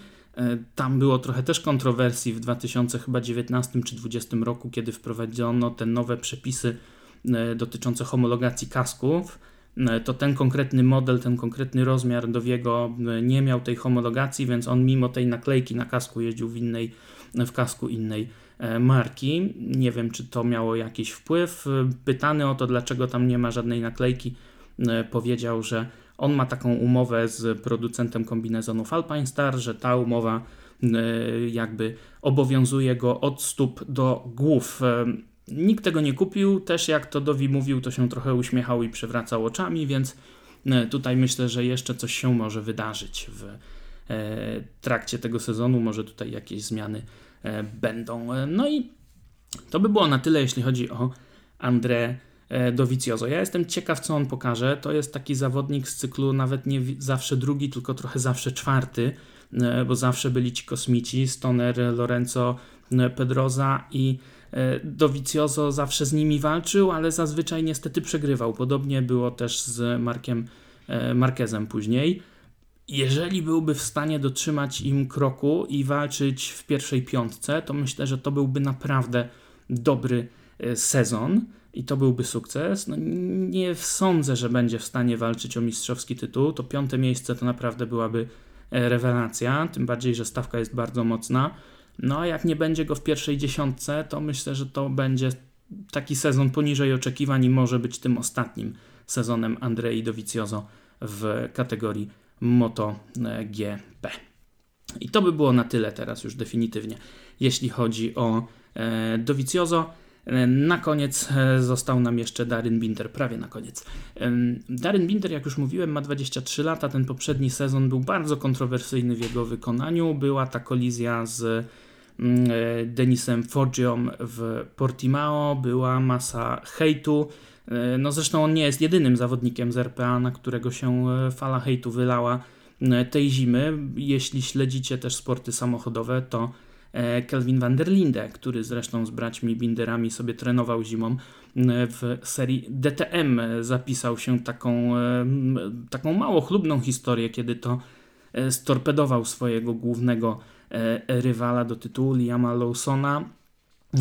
Tam było trochę też kontrowersji w 2019 czy 2020 roku, kiedy wprowadzono te nowe przepisy E, dotyczące homologacji kasków, e, to ten konkretny model, ten konkretny rozmiar Dowiego e, nie miał tej homologacji, więc on mimo tej naklejki na kasku jeździł w innej, w kasku innej marki. Nie wiem, czy to miało jakiś wpływ. Pytany o to, dlaczego tam nie ma żadnej naklejki, powiedział, że on ma taką umowę z producentem kombinezonów Alpine Star, że ta umowa jakby obowiązuje go od stóp do głów. Nikt tego nie kupił, też jak to Dowi mówił, to się trochę uśmiechał i przewracał oczami, więc e, tutaj myślę, że jeszcze coś się może wydarzyć w e, trakcie tego sezonu. Może tutaj jakieś zmiany e, będą. No i to by było na tyle, jeśli chodzi o André Dovizioso. Ja jestem ciekaw, co on pokaże. To jest taki zawodnik z cyklu nawet nie zawsze drugi, tylko trochę zawsze czwarty, bo zawsze byli ci kosmici, Stoner, Lorenzo Pedroza i Dovizioso zawsze z nimi walczył, ale zazwyczaj niestety przegrywał. Podobnie było też z Markiem e, Marquezem później. Jeżeli byłby w stanie dotrzymać im kroku i walczyć w pierwszej piątce, to myślę, że to byłby naprawdę dobry e, sezon i to byłby sukces. No, nie sądzę, że będzie w stanie walczyć o mistrzowski tytuł. To piąte miejsce to naprawdę byłaby rewelacja, tym bardziej, że stawka jest bardzo mocna. No a jak nie będzie go w pierwszej dziesiątce, to myślę, że to będzie taki sezon poniżej oczekiwań i może być tym ostatnim sezonem Andrei Dovizioso w kategorii MotoGP. I to by było na tyle teraz już definitywnie, jeśli chodzi o e, Dovizioso. E, na koniec e, został nam jeszcze Darren Binder, prawie na koniec. Darren Binder, jak już mówiłem, ma 23 lata. Ten poprzedni sezon był bardzo kontrowersyjny w jego wykonaniu. Była ta kolizja z Denisem Foggią w Portimao, była masa hejtu. E, no zresztą on nie jest jedynym zawodnikiem z RPA, na którego się e, fala hejtu wylała tej zimy. Jeśli śledzicie też sporty samochodowe, to Kelvin van der Linde, który zresztą z braćmi Binderami sobie trenował zimą w serii DTM, zapisał się taką, taką mało chlubną historię, kiedy to storpedował swojego głównego E, rywala do tytułu Liama Lawsona.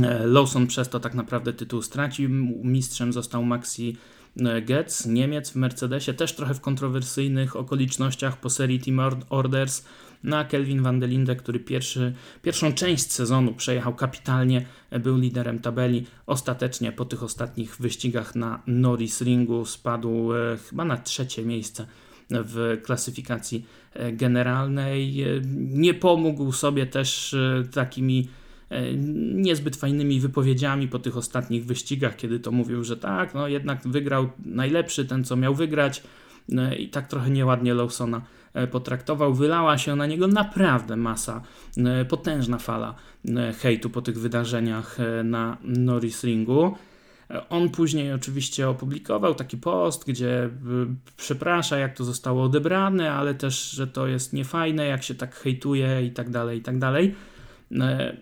E, Lawson przez to tak naprawdę tytuł stracił. Mistrzem został Maxi e, Getz, Niemiec w Mercedesie, też trochę w kontrowersyjnych okolicznościach po serii Team Orders. Na Kelvin van der Linde, który pierwszy, pierwszą część sezonu przejechał kapitalnie, był liderem tabeli. Ostatecznie po tych ostatnich wyścigach na Norris Ringu spadł chyba na trzecie miejsce w klasyfikacji e, generalnej. E, nie pomógł sobie też e, takimi niezbyt fajnymi wypowiedziami po tych ostatnich wyścigach, kiedy to mówił, że tak, no jednak wygrał najlepszy, ten co miał wygrać i tak trochę nieładnie Lawsona potraktował. Wylała się na niego naprawdę masa, potężna fala hejtu po tych wydarzeniach na Norris Ringu. On później oczywiście opublikował taki post, gdzie y, przeprasza, jak to zostało odebrane, ale też, że to jest niefajne, jak się tak hejtuje i tak dalej, i tak dalej. E,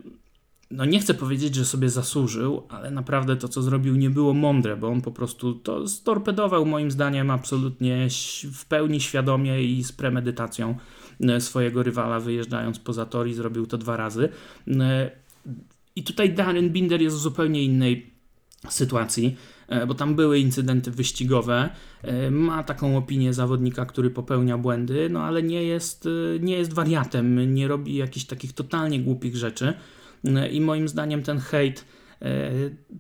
no nie chcę powiedzieć, że sobie zasłużył, ale naprawdę to, co zrobił, nie było mądre, bo on po prostu to storpedował moim zdaniem absolutnie w pełni świadomie i z premedytacją e, swojego rywala, wyjeżdżając poza tor i zrobił to dwa razy. E, I tutaj Darren Binder jest w zupełnie innej sytuacji. bo tam były incydenty wyścigowe. Ma taką opinię zawodnika, który popełnia błędy, no ale nie jest, nie jest wariatem, nie robi jakichś takich totalnie głupich rzeczy. I moim zdaniem ten hejt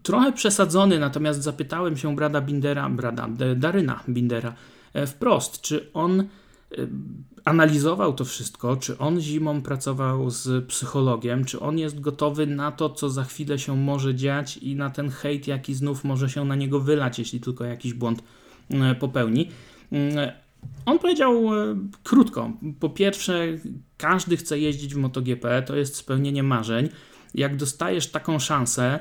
trochę przesadzony, natomiast zapytałem się Brada Bindera, Brada, Daryna Bindera wprost, czy on analizował to wszystko, czy on zimą pracował z psychologiem, czy on jest gotowy na to, co za chwilę się może dziać i na ten hejt, jaki znów może się na niego wylać, jeśli tylko jakiś błąd e, popełni. Mm, on powiedział krótko. Po pierwsze, każdy chce jeździć w MotoGP, to jest spełnienie marzeń. Jak dostajesz taką szansę,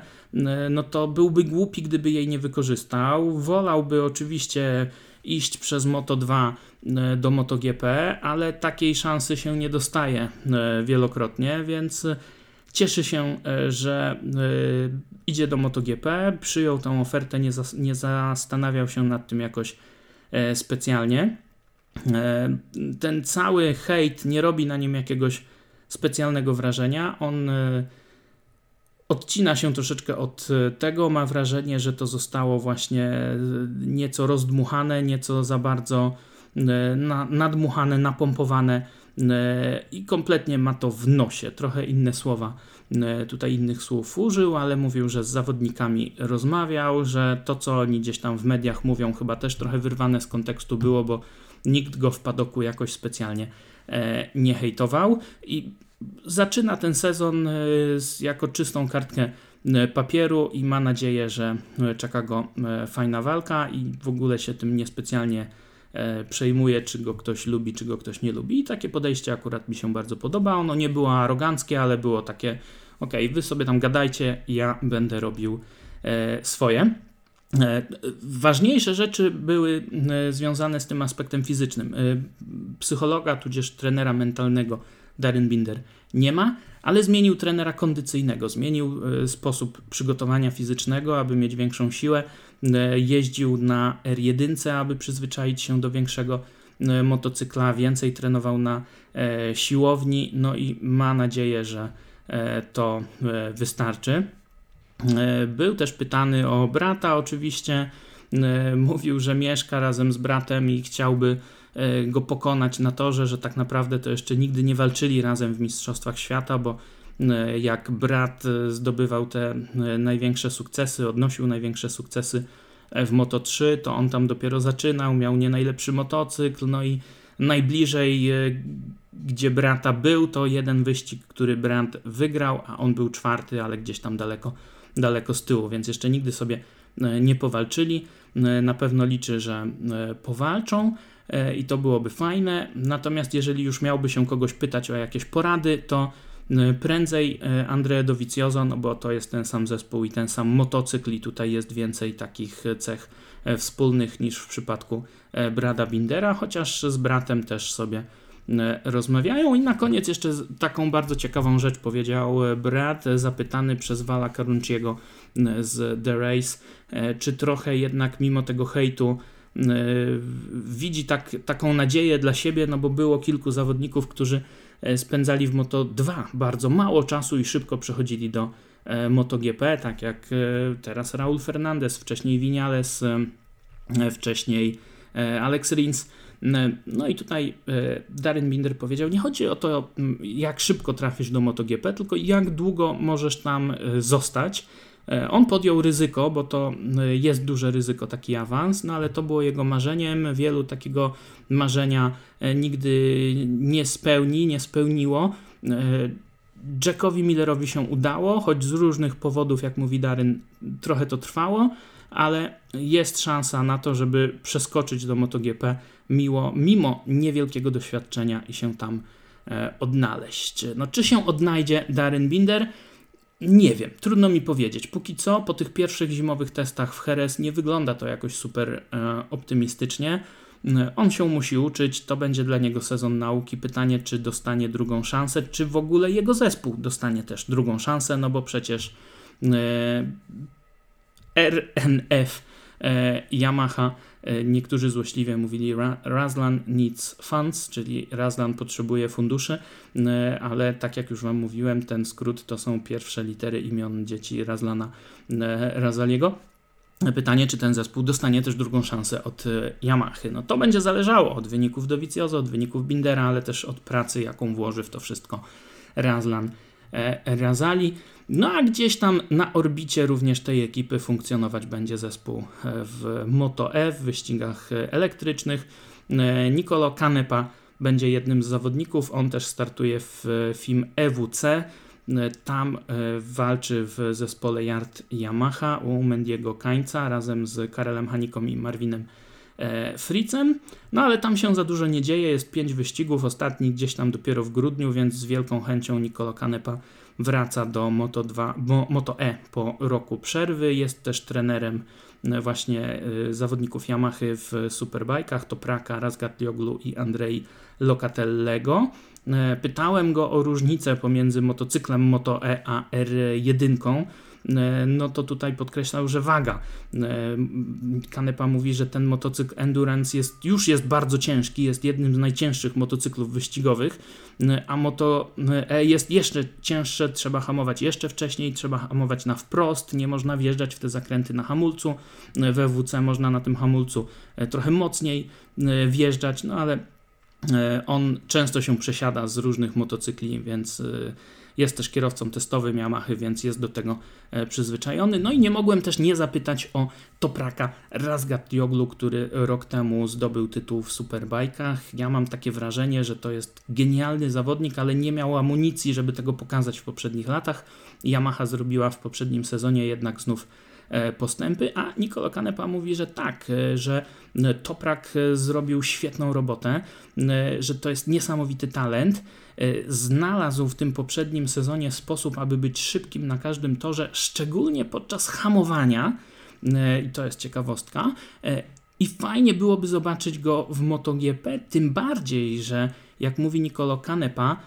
no to byłby głupi, gdyby jej nie wykorzystał. Wolałby oczywiście iść przez Moto 2 e, do MotoGP, ale takiej szansy się nie dostaje e, wielokrotnie, więc cieszy się, e, że idzie do MotoGP, przyjął tę ofertę, nie, nie zastanawiał się nad tym jakoś specjalnie. Ten cały hejt nie robi na nim jakiegoś specjalnego wrażenia. On odcina się troszeczkę od e, tego. Ma wrażenie, że to zostało właśnie e, nieco rozdmuchane, nieco za bardzo e, nadmuchane, napompowane i kompletnie ma to w nosie. Trochę inne słowa, tutaj innych słów użył, ale mówił, że z zawodnikami rozmawiał, że to, co oni gdzieś tam w mediach mówią, chyba też trochę wyrwane z kontekstu było, bo nikt go w padoku jakoś specjalnie nie hejtował i zaczyna ten sezon e, jako czystą kartkę e, papieru i ma nadzieję, że e, czeka go fajna walka i w ogóle się tym niespecjalnie przejmuje, czy go ktoś lubi, czy go ktoś nie lubi. I takie podejście akurat mi się bardzo podoba. Ono nie było aroganckie, ale było takie, ok, wy sobie tam gadajcie, ja będę robił swoje. Ważniejsze rzeczy były związane z tym aspektem fizycznym. Psychologa, tudzież trenera mentalnego Darren Binder nie ma, ale zmienił trenera kondycyjnego, zmienił e, sposób przygotowania fizycznego, aby mieć większą siłę. E, jeździł na R1, aby przyzwyczaić się do większego e, motocykla, więcej trenował na siłowni, no i ma nadzieję, że to wystarczy. Był też pytany o brata, oczywiście. Mówił, że mieszka razem z bratem i chciałby go pokonać na torze, że tak naprawdę to jeszcze nigdy nie walczyli razem w Mistrzostwach Świata, bo e, jak brat e, zdobywał te największe sukcesy, odnosił największe sukcesy w Moto 3, to on tam dopiero zaczynał, miał nie najlepszy motocykl, no i najbliżej, gdzie brata był, to jeden wyścig, który brat wygrał, a on był czwarty, ale gdzieś tam daleko, daleko z tyłu, więc jeszcze nigdy sobie nie powalczyli. Na pewno liczy, że powalczą. E, i to byłoby fajne. Natomiast jeżeli już miałby się kogoś pytać o jakieś porady, to e, prędzej e, Andrea Dovizioso, no bo to jest ten sam zespół i ten sam motocykl i tutaj jest więcej takich cech wspólnych niż w przypadku Brada Bindera, chociaż z bratem też sobie rozmawiają. I na koniec jeszcze taką bardzo ciekawą rzecz powiedział Brad, zapytany przez Wala Carunciego z The Race, czy trochę jednak mimo tego hejtu widzi tak, taką nadzieję dla siebie, no bo było kilku zawodników, którzy e, spędzali w Moto 2 bardzo mało czasu i szybko przechodzili do e, MotoGP, tak jak teraz Raul Fernandez, wcześniej Vinales, wcześniej Alex Rins. No i tutaj Darren Binder powiedział, nie chodzi o to, jak szybko trafisz do MotoGP, tylko jak długo możesz tam zostać E, on podjął ryzyko, bo to e, jest duże ryzyko, taki awans, no ale to było jego marzeniem. Wielu takiego marzenia e, nigdy nie spełni, nie spełniło. Jackowi Millerowi się udało, choć z różnych powodów, jak mówi Daryn, trochę to trwało, ale jest szansa na to, żeby przeskoczyć do MotoGP miło, mimo niewielkiego doświadczenia i się tam odnaleźć. No, czy się odnajdzie Darren Binder? Nie wiem, trudno mi powiedzieć. Póki co, po tych pierwszych zimowych testach w Jerez nie wygląda to jakoś super e, optymistycznie. E, on się musi uczyć, to będzie dla niego sezon nauki. Pytanie, czy dostanie drugą szansę, czy w ogóle jego zespół dostanie też drugą szansę, no bo przecież e, RNF e, Yamaha niektórzy złośliwie mówili Razlan needs funds, czyli Razlan potrzebuje funduszy, e, ale tak jak już Wam mówiłem, ten skrót to są pierwsze litery imion dzieci Razlana e, Razaliego. Pytanie, czy ten zespół dostanie też drugą szansę od Yamahy. No to będzie zależało od wyników Dovizioso, od wyników Bindera, ale też od pracy, jaką włoży w to wszystko Razlan Razali. No a gdzieś tam na orbicie również tej ekipy funkcjonować będzie zespół w Moto E, w wyścigach elektrycznych. Nicolo Canepa będzie jednym z zawodników. On też startuje w film EWC. Tam e, walczy w zespole Yard Yamaha u Mendiego Kańca razem z Karelem Haniką i Marvinem e, Fritzem. No ale tam się za dużo nie dzieje, jest pięć wyścigów, ostatni gdzieś tam dopiero w grudniu, więc z wielką chęcią Nicolo Canepa wraca do Moto, 2, Moto E po roku przerwy. Jest też trenerem e, właśnie zawodników Yamahy w superbajkach, to Praka, Razgatlioglu i Andrei Locatellego. E, pytałem go o różnicę pomiędzy motocyklem Moto E a R1 e, no to tutaj podkreślał, że waga. E, Kanepa mówi, że ten motocykl Endurance jest, już jest bardzo ciężki, jest jednym z najcięższych motocyklów wyścigowych, a Moto E jest jeszcze cięższe, trzeba hamować jeszcze wcześniej, trzeba hamować na wprost, nie można wjeżdżać w te zakręty na hamulcu. We WC można na tym hamulcu trochę mocniej wjeżdżać, no ale E, on często się przesiada z różnych motocykli, więc e, jest też kierowcą testowym Yamaha, więc jest do tego e, przyzwyczajony. No i nie mogłem też nie zapytać o Topraka Razgatioglu, który rok temu zdobył tytuł w Superbajkach. Ja mam takie wrażenie, że to jest genialny zawodnik, ale nie miał amunicji, żeby tego pokazać w poprzednich latach. Yamaha zrobiła w poprzednim sezonie jednak znów E, postępy, a Nicolo Canepa mówi, że tak, e, że e, Toprak zrobił świetną robotę, że to jest niesamowity talent. Znalazł w tym poprzednim sezonie sposób, aby być szybkim na każdym torze, szczególnie podczas hamowania. I to jest ciekawostka. I fajnie byłoby zobaczyć go w MotoGP, tym bardziej, że jak mówi Nicolo Canepa,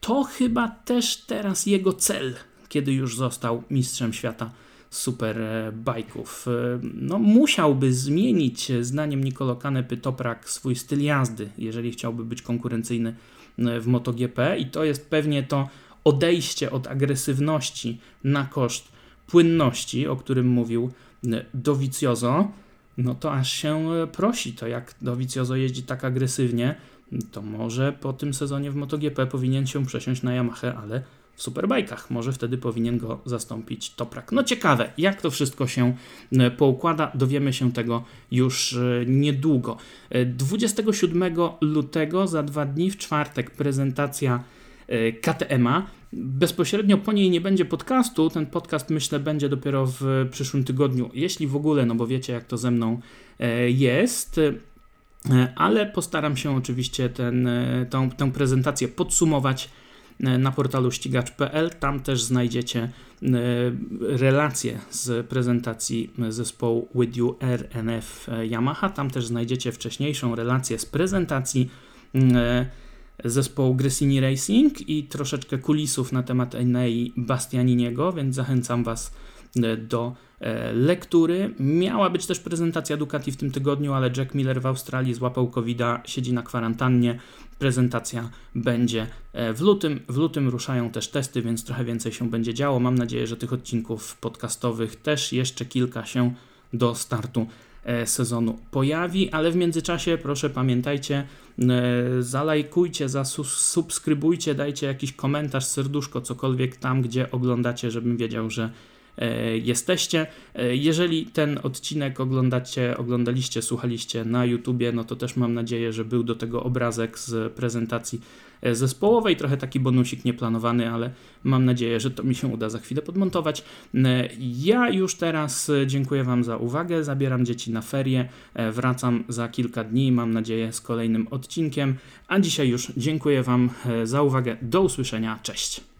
to chyba też teraz jego cel, kiedy już został mistrzem świata superbajków. E, no, musiałby zmienić, e, zdaniem Nicolo Canepy, Toprak swój styl jazdy, jeżeli chciałby być konkurencyjny e, w MotoGP i to jest pewnie to odejście od agresywności na koszt płynności, o którym mówił Dovizioso, no to aż się prosi. To jak Dovizioso jeździ tak agresywnie, to może po tym sezonie w MotoGP powinien się przesiąść na Yamaha, ale superbajkach. Może wtedy powinien go zastąpić Toprak. No ciekawe, jak to wszystko się e, poukłada. Dowiemy się tego już e, niedługo. 27 e, lutego, za dwa dni, w czwartek, prezentacja KTM-a. Bezpośrednio po niej nie będzie podcastu. Ten podcast myślę będzie dopiero w przyszłym tygodniu, jeśli w ogóle, no bo wiecie jak to ze mną jest. Ale postaram się oczywiście ten, tą, tę prezentację podsumować na portalu ścigacz.pl. Tam też znajdziecie e, relacje z prezentacji zespołu With You RNF Yamaha. Tam też znajdziecie wcześniejszą relację z prezentacji e, zespołu Gresini Racing i troszeczkę kulisów na temat Enei Bastianiniego, więc zachęcam Was e, do lektury. Miała być też prezentacja Ducati w tym tygodniu, ale Jack Miller w Australii złapał covid siedzi na kwarantannie, prezentacja będzie e, w lutym. W lutym ruszają też testy, więc trochę więcej się będzie działo. Mam nadzieję, że tych odcinków podcastowych też jeszcze kilka się do startu e, sezonu pojawi, ale w międzyczasie proszę pamiętajcie, e, zalajkujcie, zasubskrybujcie, dajcie jakiś komentarz, serduszko, cokolwiek tam, gdzie oglądacie, żebym wiedział, że E, jesteście. E, jeżeli ten odcinek oglądacie, oglądaliście, słuchaliście na YouTubie, no to też mam nadzieję, że był do tego obrazek z prezentacji e, zespołowej, trochę taki bonusik nieplanowany, ale mam nadzieję, że to mi się uda za chwilę podmontować. Ja już teraz dziękuję Wam za uwagę, zabieram dzieci na ferie, wracam za kilka dni, mam nadzieję z kolejnym odcinkiem, a dzisiaj już dziękuję Wam za uwagę, do usłyszenia, cześć!